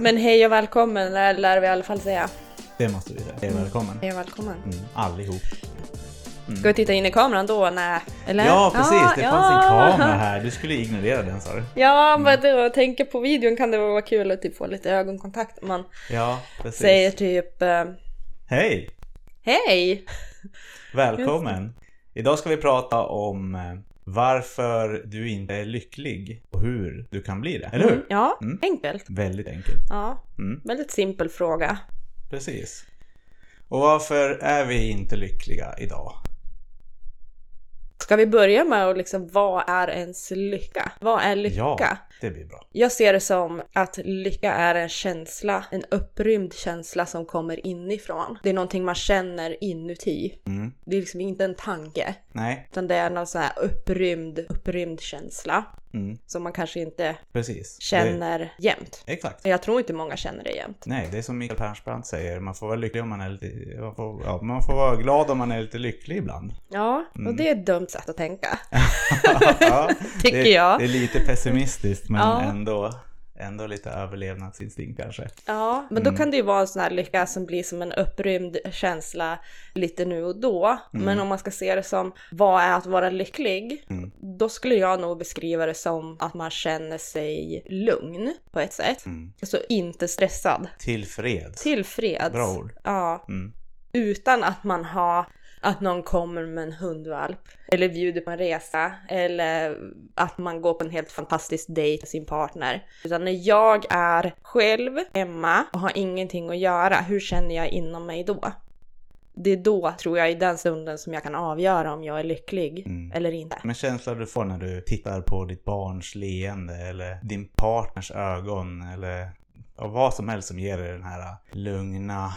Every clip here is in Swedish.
Men hej och välkommen lär, lär vi i alla fall säga. Det måste vi säga. Hej och välkommen. Hej och välkommen. Mm, allihop. Ska vi titta in i kameran då? Nej. Eller? Ja, precis. det ja. fanns en kamera här. Du skulle ignorera den sa du. Ja, men då, tänker på videon kan det vara kul att typ få lite ögonkontakt. Man Ja, precis. säger typ eh, Hej! hej. Välkommen! Idag ska vi prata om eh, varför du inte är lycklig och hur du kan bli det. Eller hur? Mm, ja, Mm. enkelt. Väldigt enkelt. Ja, Mm, väldigt simpel fråga. precis. Och varför är vi inte lyckliga idag? Ska vi börja med att liksom, vad är ens lycka? Vad är lycka? Ja, det blir bra. Jag ser det som att lycka är en känsla, en upprymd känsla som kommer inifrån. Det är någonting man känner inuti. Mm. Det är liksom inte en tanke, Nej, utan det är någon sån här upprymd, upprymd känsla mm, som man kanske inte precis. känner jämt. Det, exakt. Jag tror inte många känner det jämt. Nej, det är som Mikael Persbrandt säger, man får vara lycklig om man är lite... Man får, ja, man får vara glad om man är lite lycklig ibland. Ja, och det är ett dumt sätt att tänka. ja, Tycker det, jag. Det är lite pessimistiskt men Ja. ändå, ändå lite överlevnadsinstinkt kanske. Ja, men Mm. då kan det ju vara en sån här lycka som blir som en upprymd känsla lite nu och då. Men om man ska se det som vad är att vara lycklig? Mm. Då skulle jag nog beskriva det som att man känner sig lugn på ett sätt. Mm. Alltså inte stressad. Tillfreds. Tillfreds. Bra ord. Ja. Mm. Utan att man har att någon kommer med en hundvalp eller bjuder på en resa eller att man går på en helt fantastisk dejt med sin partner. Utan när jag är själv hemma och har ingenting att göra, hur känner jag inom mig då? Det är då, tror jag, i den stunden som jag kan avgöra om jag är lycklig Mm. eller inte. Men känslan du får när du tittar på ditt barns leende eller din partners ögon eller vad som helst som ger dig den här lugna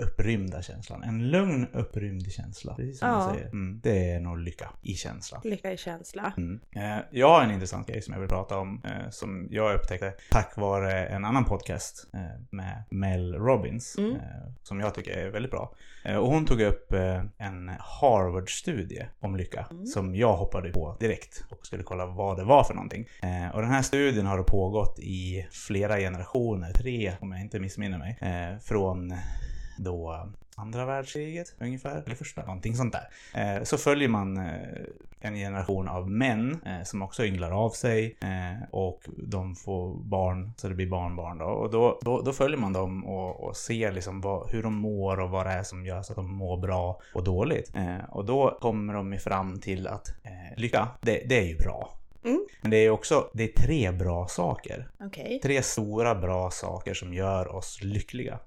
upprymda känslan. En lugn upprymd känsla. Precis som Ja. du säger. Mm. Det är nog lycka i känsla. Lycka i känsla. Mm. Eh, Jag har en intressant grej som jag vill prata om eh, som jag upptäckte tack vare en annan podcast eh, med Mel Robbins Mm. eh, som jag tycker är väldigt bra. Eh, Och hon tog upp eh, en Harvard-studie om lycka Mm. som jag hoppade på direkt och skulle kolla vad det var för någonting. Och den här studien har pågått i flera generationer, tre om jag inte missminner mig, från då andra världskriget ungefär, eller första, någonting sånt där. Eh, så följer man eh, en generation av män eh, som också ynglar av sig och de får barn, så det blir barnbarn då. Och då, då, då följer man dem och, och ser liksom vad, hur de mår och vad det är som gör så att de mår bra och dåligt. Och då kommer de fram till att lycka, det, det är ju bra. Mm. Men det är också, det är tre bra saker. Okej. Tre stora bra saker som gör oss lyckliga.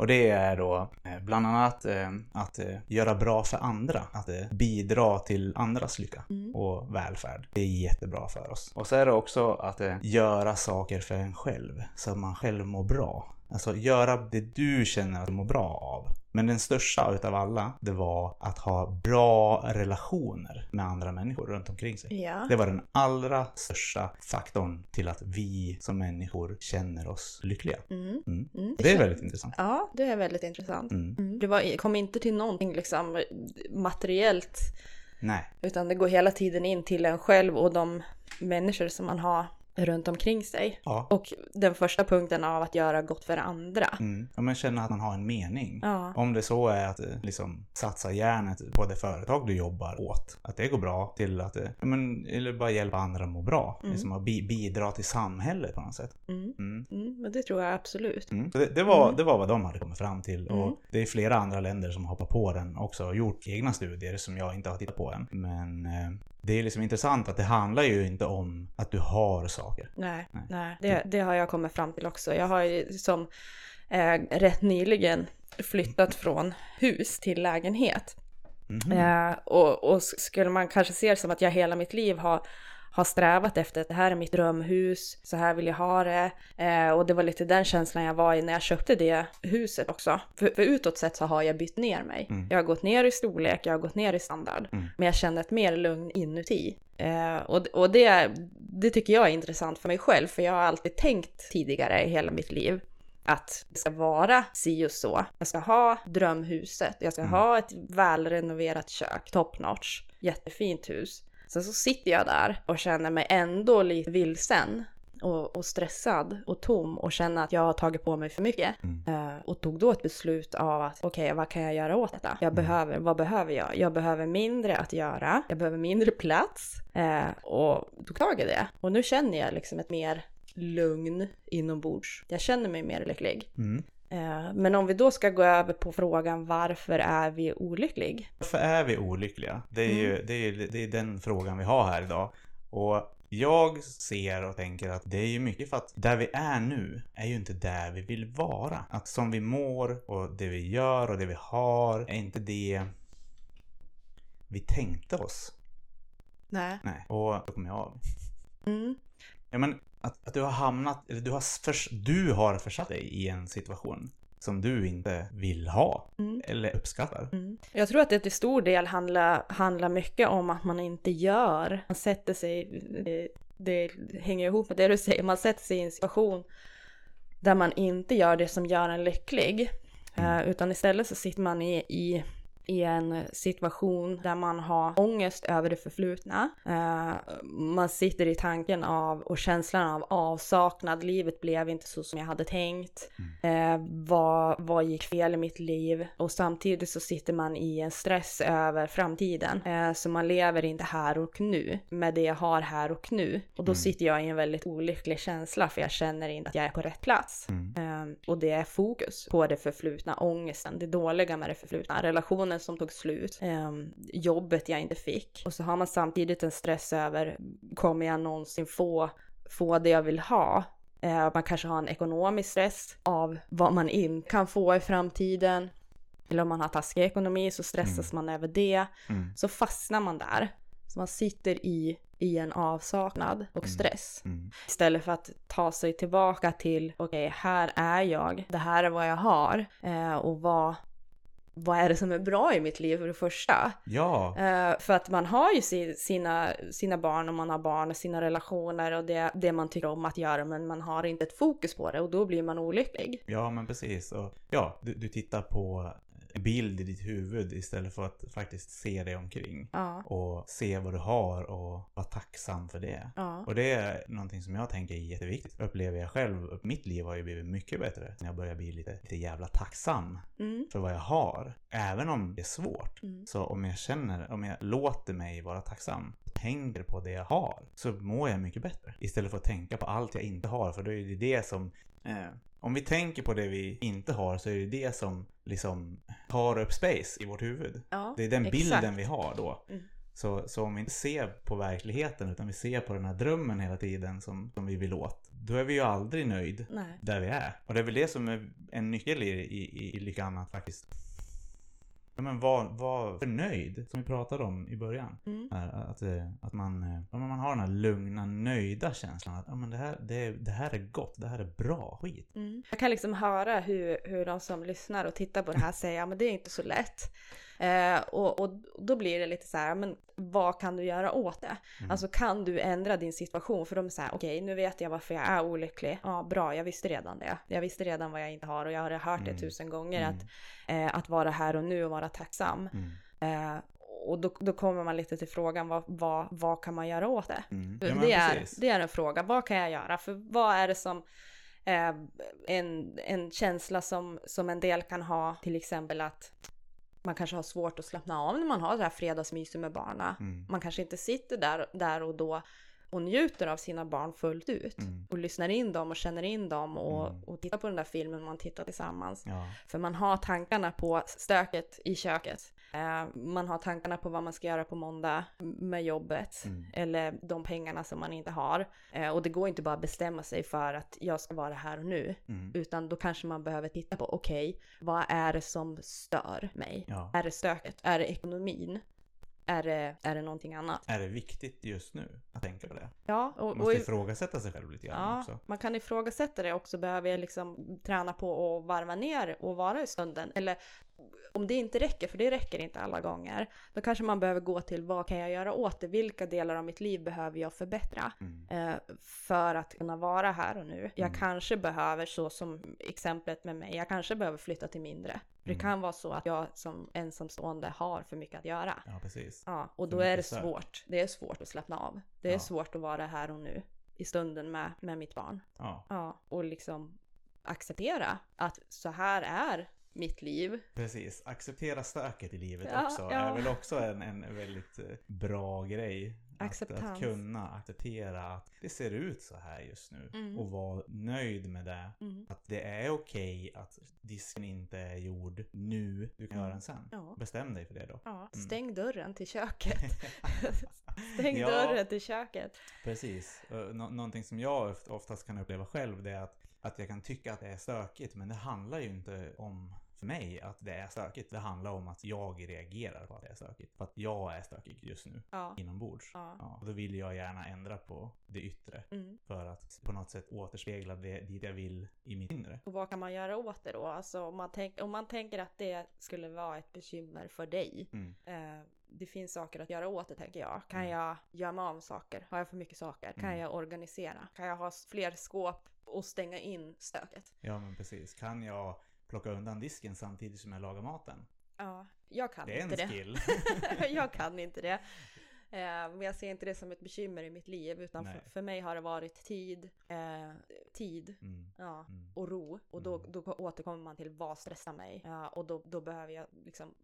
Och det är då eh, bland annat eh, att eh, göra bra för andra. Att bidra till andras lycka Mm. och välfärd. Det är jättebra för oss. Och så är det också att göra saker för en själv. Så att man själv mår bra. Alltså göra det du känner att du mår bra av. Men den största utav alla, det var att ha bra relationer med andra människor runt omkring sig. Ja. Det var den allra största faktorn till att vi som människor känner oss lyckliga. Mm. Mm. Mm. Det är väldigt intressant. Ja, det är väldigt intressant. Mm. Mm. Det var, kom inte till någonting liksom materiellt Nej, utan det går hela tiden in till en själv och de människor som man har runt omkring sig. ja. Och den första punkten av att göra gott för andra. Mm. ja men känna att man har en mening. Ja. Om det så är att eh, liksom, satsa järnet på det företag du jobbar åt, att det går bra till att, eh, ja, men, eller bara hjälpa andra att må bra. Mm. Liksom att bi- bidra till samhället på något sätt. Mm. Mm. Mm, men det tror jag absolut. Mm. Det, det, var, Mm. det var vad de hade kommit fram till. Och det är flera andra länder som hoppar på den också och gjort egna studier som jag inte har tittat på än. Men eh, det är liksom intressant att det handlar ju inte om att du har saker. Nej, Nej. nej. Det, det har jag kommit fram till också. Jag har ju som eh, rätt nyligen flyttat från hus till lägenhet. Mhm. Eh, och, och skulle man kanske se det som att jag hela mitt liv har, har strävat efter att det här är mitt drömhus, så här vill jag ha det. Eh, och det var lite den känslan jag var i när jag köpte det huset också. För, för utåt sett så har jag bytt ner mig. Mm. Jag har gått ner i storlek, jag har gått ner i standard. Mm. Men jag känner ett mer lugn inuti. Eh, och och det, det tycker jag är intressant för mig själv, för jag har alltid tänkt tidigare i hela mitt liv att det ska vara si och så. Jag ska ha drömhuset, jag ska Mm. ha ett välrenoverat kök, top notch, jättefint hus. Sen så sitter jag där och känner mig ändå lite vilsen. och, och stressad och tom och känna att jag har tagit på mig för mycket. Mm. Eh, och tog då ett beslut av att okej, vad kan jag göra åt detta? Jag behöver, vad behöver jag? Jag behöver mindre att göra, jag behöver mindre plats eh, och tog tag i det. Och nu känner jag liksom ett mer lugn inombords. Jag känner mig mer lycklig. Mm. Eh, men om vi då ska gå över på frågan varför är vi olycklig? Varför är vi olyckliga? Det är ju det är, det är den frågan vi har här idag. Och jag ser och tänker att det är ju mycket för att där vi är nu är ju inte där vi vill vara. Att som vi mår och det vi gör och det vi har är inte det vi tänkte oss. Nej. Nej, och då kommer jag av. Mm. Ja men att, att du har hamnat, eller du har, förs, du har försatt dig i en situation som du inte vill ha Mm. eller uppskattar. Mm. Jag tror att det till stor del handlar, handlar mycket om att man inte gör. Man sätter sig, det, det hänger ihop med det du säger, man sätter sig i en situation där man inte gör det som gör en lycklig. Eh, utan istället så sitter man i, i, i en situation där man har ångest över det förflutna. Eh, man sitter i tanken av och känslan av avsaknad. Livet blev inte så som jag hade tänkt. Eh, vad, vad gick fel i mitt liv? Och samtidigt så sitter man i en stress över framtiden. Eh, så man lever inte här och nu med det jag har här och nu. Och då sitter jag i en väldigt olycklig känsla för jag känner inte att jag är på rätt plats. Mm. Eh, och det är fokus på det förflutna, ångesten, det dåliga med det förflutna, relationen som tog slut, eh, jobbet jag inte fick. Och så har man samtidigt en stress över, kommer jag någonsin få, få det jag vill ha? Eh, man kanske har en ekonomisk stress av vad man inte kan få i framtiden. Eller om man har taskig ekonomi så stressas man över det. Mm. Så fastnar man där. Så man sitter i, i en avsaknad och stress. Mm. Istället för att ta sig tillbaka till, okej, här är jag, det här är vad jag har. Eh, och vad, vad är det som är bra i mitt liv för det första? Ja, Eh, för att man har ju si, sina, sina barn och man har barn och sina relationer och det, det man tycker om att göra men man har inte ett fokus på det och då blir man olycklig. ja men precis. Och, ja, du, du tittar på bild i ditt huvud istället för att faktiskt se dig omkring. Ja, Och se vad du har och vara tacksam för det. ja, Och det är någonting som jag tänker är jätteviktigt. Upplever jag själv. Mitt liv har ju blivit mycket bättre när jag börjar bli lite, lite jävla tacksam mm, för vad jag har. Även om det är svårt. Mm. Så om jag känner, om jag låter mig vara tacksam, tänker på det jag har, så mår jag mycket bättre. Istället för att tänka på allt jag inte har, för då är det det som... Eh, om vi tänker på det vi inte har så är det det som liksom tar upp space i vårt huvud. ja. Det är den exakt. bilden vi har då. Mm. Så, så om vi inte ser på verkligheten utan vi ser på den här drömmen hela tiden som, som vi vill åt. Då är vi ju aldrig nöjd Nej. där vi är. Och det är väl det som är en nyckel i, i, i lyckan att faktiskt ja, men var, var förnöjd, som vi pratade om i början. Mm. Att, eh, att man, eh, ja, man har den här lugna, nöjda känslan att ja, men det, här, det, det här är gott, det här är bra skit. Mm. Jag kan liksom höra hur, hur de som lyssnar och tittar på det här säger, ja men det är inte så lätt. Eh, och, och då blir det lite så här, men vad kan du göra åt det? Mm. Alltså kan du ändra din situation? För de är så här, okej nu vet jag varför jag är olycklig. Ja bra, jag visste redan det. Jag visste redan vad jag inte har och jag har hört det Mm. tusen gånger Mm. att, eh, att vara här och nu och vara tacksam. Mm. Eh, och då, då kommer man lite till frågan, vad, vad, vad kan man göra åt det? Mm. Ja, det, är, det är en fråga. Vad kan jag göra? För vad är det som eh, en, en känsla som, som en del kan ha, till exempel att man kanske har svårt att slappna av när man har det här fredagsmyset med barna. Mm. Man kanske inte sitter där, där och då och njuter av sina barn fullt ut. Mm. Och lyssnar in dem och känner in dem och, Mm. och tittar på den där filmen man tittar tillsammans. Ja. För man har tankarna på stöket i köket. Eh, man har tankarna på vad man ska göra på måndag med jobbet. Mm. Eller de pengarna som man inte har. Eh, och det går inte bara att bestämma sig för att jag ska vara här och nu. Mm. Utan då kanske man behöver titta på, okej, vad är det som stör mig? Ja. Är det stöket? Är det ekonomin? Är det, är det någonting annat? Är det viktigt just nu att tänka på det? Ja, och, Man och, måste ifrågasätta sig själv lite grann ja också. man kan ifrågasätta det också. Behöver jag liksom träna på att varva ner och vara i stunden? Eller om det inte räcker, för det räcker inte alla gånger, då kanske man behöver gå till vad kan jag göra åt det? Vilka delar av mitt liv behöver jag förbättra? Mm. eh, för att kunna vara här och nu. Jag Mm. kanske behöver, så som exemplet med mig, jag kanske behöver flytta till mindre. För det Mm. kan vara så att jag som ensamstående har för mycket att göra. Ja, precis. Ja, och För då är det svårt. Det är svårt att slappna av. Det är Ja. svårt att vara här och nu i stunden med, med mitt barn. Ja, Ja, och liksom acceptera att så här är mitt liv. precis. Acceptera stöket i livet Ja, också ja. är väl också en, en väldigt eh, bra grej. Att, att Acceptans. kunna acceptera att det ser ut så här just nu Mm. och vara nöjd med det. Mm. Att det är okej att disken inte är gjord nu, du kan göra den sen. Ja. Bestäm dig för det då. Ja, Mm. stäng dörren till köket. Stäng Ja. dörren till köket. Precis. Uh, nå- någonting som jag oft- oftast kan uppleva själv det är att, att jag kan tycka att det är stökigt men det handlar ju inte om för mig att det är stökigt. Det handlar om att jag reagerar på att det är stökigt. För att jag är stökig just nu Ja. inombords. Ja. Ja, och då vill jag gärna ändra på det yttre Mm. för att på något sätt återspegla det dit jag vill i mitt inre. Och vad kan man göra åt det då? Alltså om man, tänk, om man tänker att det skulle vara ett bekymmer för dig. Mm. Eh, det finns saker att göra åt det tänker jag. Kan Mm. jag gömma av saker? Har jag för mycket saker? Kan Mm. jag organisera? Kan jag ha fler skåp och stänga in stöket? Ja men precis. Kan jag plocka undan disken samtidigt som jag lagar maten? Ja, jag kan Det är en inte det. skill. jag kan inte det. Eh, men jag ser inte det som ett bekymmer i mitt liv utan för, för mig har det varit tid, eh, tid Mm. ja, Mm. och ro. Och då, Mm. då återkommer man till vad stressar mig. Ja, och då, då behöver jag liksom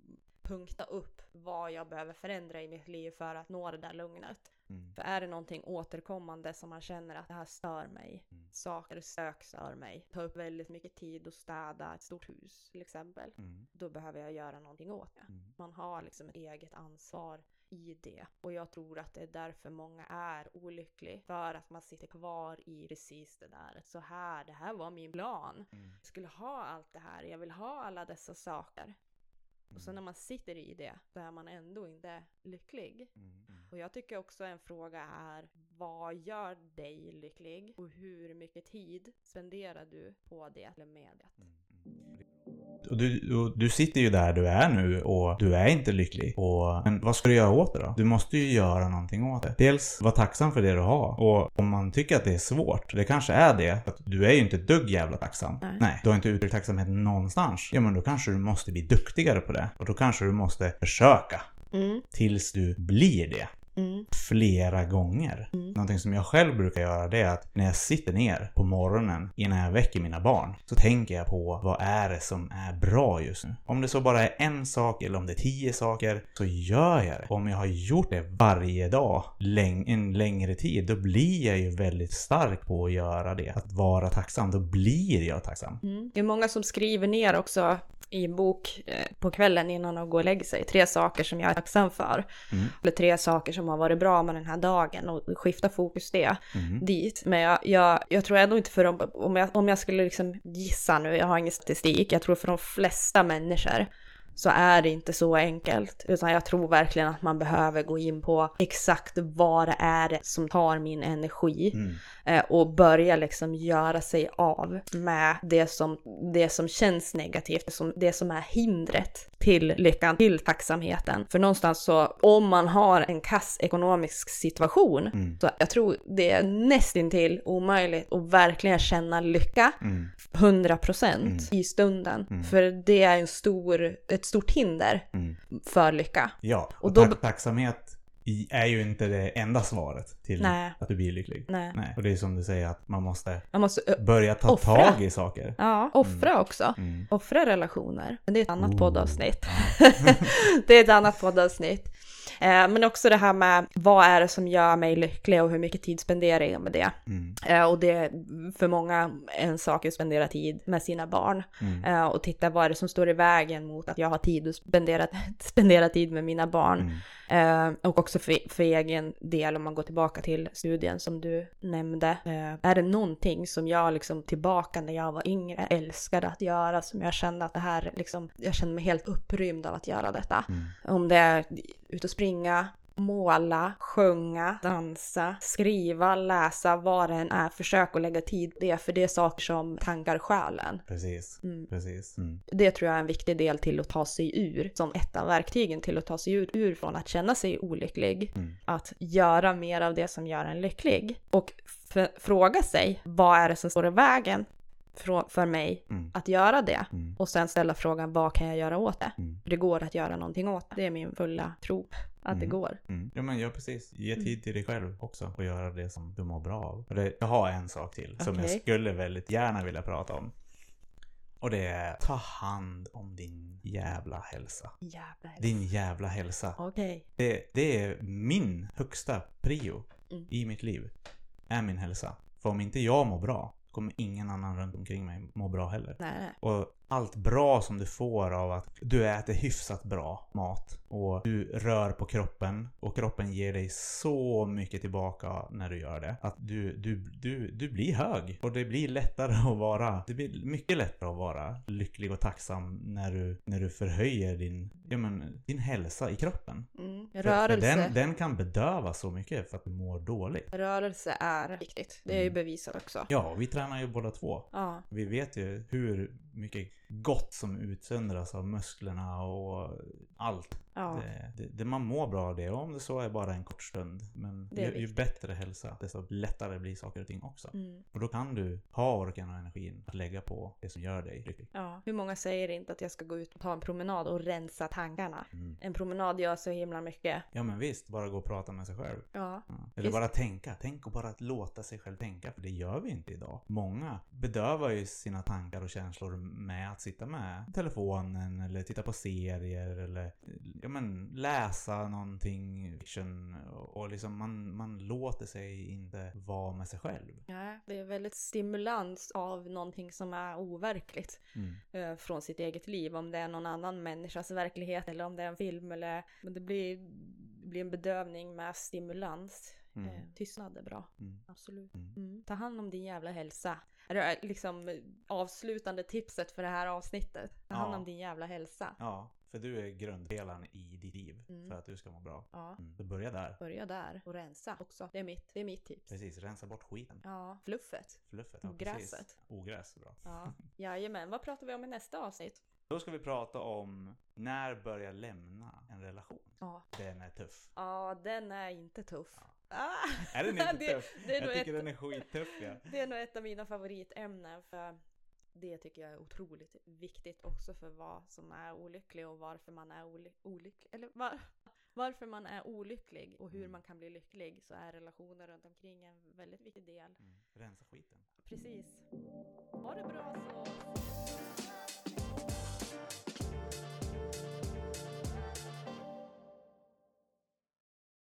punkta upp vad jag behöver förändra i mitt liv för att nå det där lugnet. Mm. För är det någonting återkommande som man känner att det här stör mig, Mm. saker sök stör mig, ta upp väldigt mycket tid och städa ett stort hus till exempel, Mm. då behöver jag göra någonting åt det. Mm. Man har liksom ett eget ansvar i det. Och jag tror att det är därför många är olycklig. För att man sitter kvar i precis det där. Så här, det här var min plan. Mm. Jag skulle ha allt det här, jag vill ha alla dessa saker. Och så Mm. när man sitter i det, så är man ändå inte lycklig. Mm. Mm. Och jag tycker också en fråga är, vad gör dig lycklig? Och hur mycket tid spenderar du på det eller med det? Och du, och du sitter ju där du är nu och du är inte lycklig. Och, men vad ska du göra åt det då? Du måste ju göra någonting åt det. Dels vara tacksam för det du har. Och om man tycker att det är svårt, det kanske är det. Att du är ju inte ett dugg jävla tacksam. Nej. du har inte uttryckt tacksamhet någonstans. Ja men då kanske du måste bli duktigare på det. Och då kanske du måste försöka. Mm, Tills du blir det. mm, flera gånger. Mm. Någonting som jag själv brukar göra det är att när jag sitter ner på morgonen innan jag väcker mina barn så tänker jag på vad är det som är bra just nu. Om det så bara är en sak eller om det är tio saker så gör jag det. Om jag har gjort det varje dag läng- en längre tid då blir jag ju väldigt stark på att göra det. Att vara tacksam, då blir jag tacksam. mm. Det är många som skriver ner också i en bok eh, på kvällen innan de går och lägger sig. Tre saker som jag är tacksam för. Mm. Eller tre saker som har varit bra med den här dagen och skifta fokus det Mm. dit. Men jag, jag, jag tror ändå inte för dem, om jag, om jag skulle liksom gissa nu, jag har ingen statistik, jag tror för de flesta människor så är det inte så enkelt. Utan jag tror verkligen att man behöver gå in på exakt vad det är som tar min energi. Mm. Eh, och börja liksom göra sig av med det som, det som känns negativt, det som, det som är hindret till lyckan, till tacksamheten. För någonstans så, om man har en kass ekonomisk situation, Mm. så jag tror det är nästintill omöjligt att verkligen känna lycka Mm. 100% Mm. i stunden. Mm. För det är en stor, ett stort hinder Mm. för lycka. Ja, och, Och då- tack, tacksamhet är ju inte det enda svaret till Nej. att du blir lycklig. Nej. Nej. Och det är som du säger att man måste Man måste börja ta Offra. tag i saker. ja, offra också. Mm. Offra relationer. Men det är ett annat Oh. poddavsnitt. det är ett annat poddavsnitt. Eh, men också det här med vad är det som gör mig lycklig och hur mycket tid spenderar jag med det. Mm. Eh, och det är för många en sak att spendera tid med sina barn. Mm. Eh, och titta vad är det som står i vägen mot att jag har tid att spendera, spendera tid med mina barn. Eh, och också för, för egen del, om man går tillbaka till studien som du nämnde. Eh, är det någonting som jag liksom tillbaka när jag var yngre älskade att göra, som jag kände att det här liksom, jag kände mig helt upprymd av att göra detta. Mm. Om det är ut och springa, måla, sjunga, dansa, skriva, läsa, vad det än är. Försök att lägga tid på det, för det är saker som tankar själen. Precis. Mm. Precis. Mm. Det tror jag är en viktig del till att ta sig ur, som ett av verktygen till att ta sig ur, ur från att känna sig olycklig. Mm. Att göra mer av det som gör en lycklig. Och fråga sig, vad är det som står i vägen för, mig Mm. att göra det? Mm. Och sen ställa frågan, vad kan jag göra åt det? Mm. Det går att göra någonting åt det. Det är min fulla tro att det Mm. går. Mm. Ja men ja precis. Ge Mm. tid till dig själv också och göra det som du mår bra av. Och det, jag har en sak till som jag skulle väldigt gärna vilja prata om. Och det är ta hand om din jävla hälsa. Jävlar. Din jävla hälsa. Okej. Det, det är min högsta prio Mm. i mitt liv. Är min hälsa. För om inte jag mår bra kommer ingen annan runt omkring mig må bra heller. Nej, nej. Och allt bra som du får av att du äter hyfsat bra mat och du rör på kroppen och kroppen ger dig så mycket tillbaka när du gör det. Att du, du, du, du blir hög och det blir lättare att vara, det blir mycket lättare att vara lycklig och tacksam när du, när du förhöjer din, ja men, din hälsa i kroppen. Mm. För- Rörelse. För den, den kan bedöva så mycket för att du mår dåligt. Rörelse är viktigt. Det är ju bevisat också. Ja, vi tränar ju båda två. Ja. Vi vet ju hur mycket gott som utsöndras av musklerna och allt. Ja. Det, det, det, man mår bra av det, och om det så är bara en kort stund. Men ju, ju bättre hälsa, desto lättare blir saker och ting också. Mm. Och då kan du ha orken och energin att lägga på det som gör dig lycklig. ja. Hur många säger inte att jag ska gå ut och ta en promenad och rensa tankarna? Mm. En promenad gör så himla mycket. Ja men visst, bara gå och prata med sig själv. Ja. Ja. Eller Visst. bara tänka. Tänk och bara att låta sig själv tänka, för det gör vi inte idag. Många bedövar ju sina tankar och känslor med att sitta med telefonen eller titta på serier eller ja, men, läsa någonting fiction och liksom man, man låter sig inte vara med sig själv. ja. Det är väldigt stimulans av någonting som är overkligt. Mm. eh, från sitt eget liv. Om det är någon annan människas verklighet eller om det är en film eller... Det blir, det blir en bedövning med stimulans. Mm. Eh, tystnad är bra. Mm. Absolut. Mm. Mm. Ta hand om din jävla hälsa. Är det liksom eh, avslutande tipset för det här avsnittet? Ta hand Ja. om din jävla hälsa. Ja, för du är grundpelaren i ditt liv Mm. för att du ska må bra. Ja. Mm. Så börja där. Börja där och rensa också. Det är mitt, det är mitt tips. Precis, rensa bort skiten. Ja, fluffet. Fluffet. Ja, Gräset. Precis. Ogräs, bra. Ja, jajamän. Vad pratar vi om i nästa avsnitt? Då ska vi prata om när börjar lämna en relation? Ja. Den är tuff. Ja, den är inte tuff. Ja. Ah! Är den inte det, tuff? Det jag tycker ett, den är skittuff. Ja. Det är nog ett av mina favoritämnen för det tycker jag är otroligt viktigt också för vad som är olycklig och varför man är oly olycklig. Eller var varför man är olycklig och hur mm. man kan bli lycklig så är relationer runt omkring en väldigt viktig del. Mm. Rensa skiten. Precis. Ha det bra så.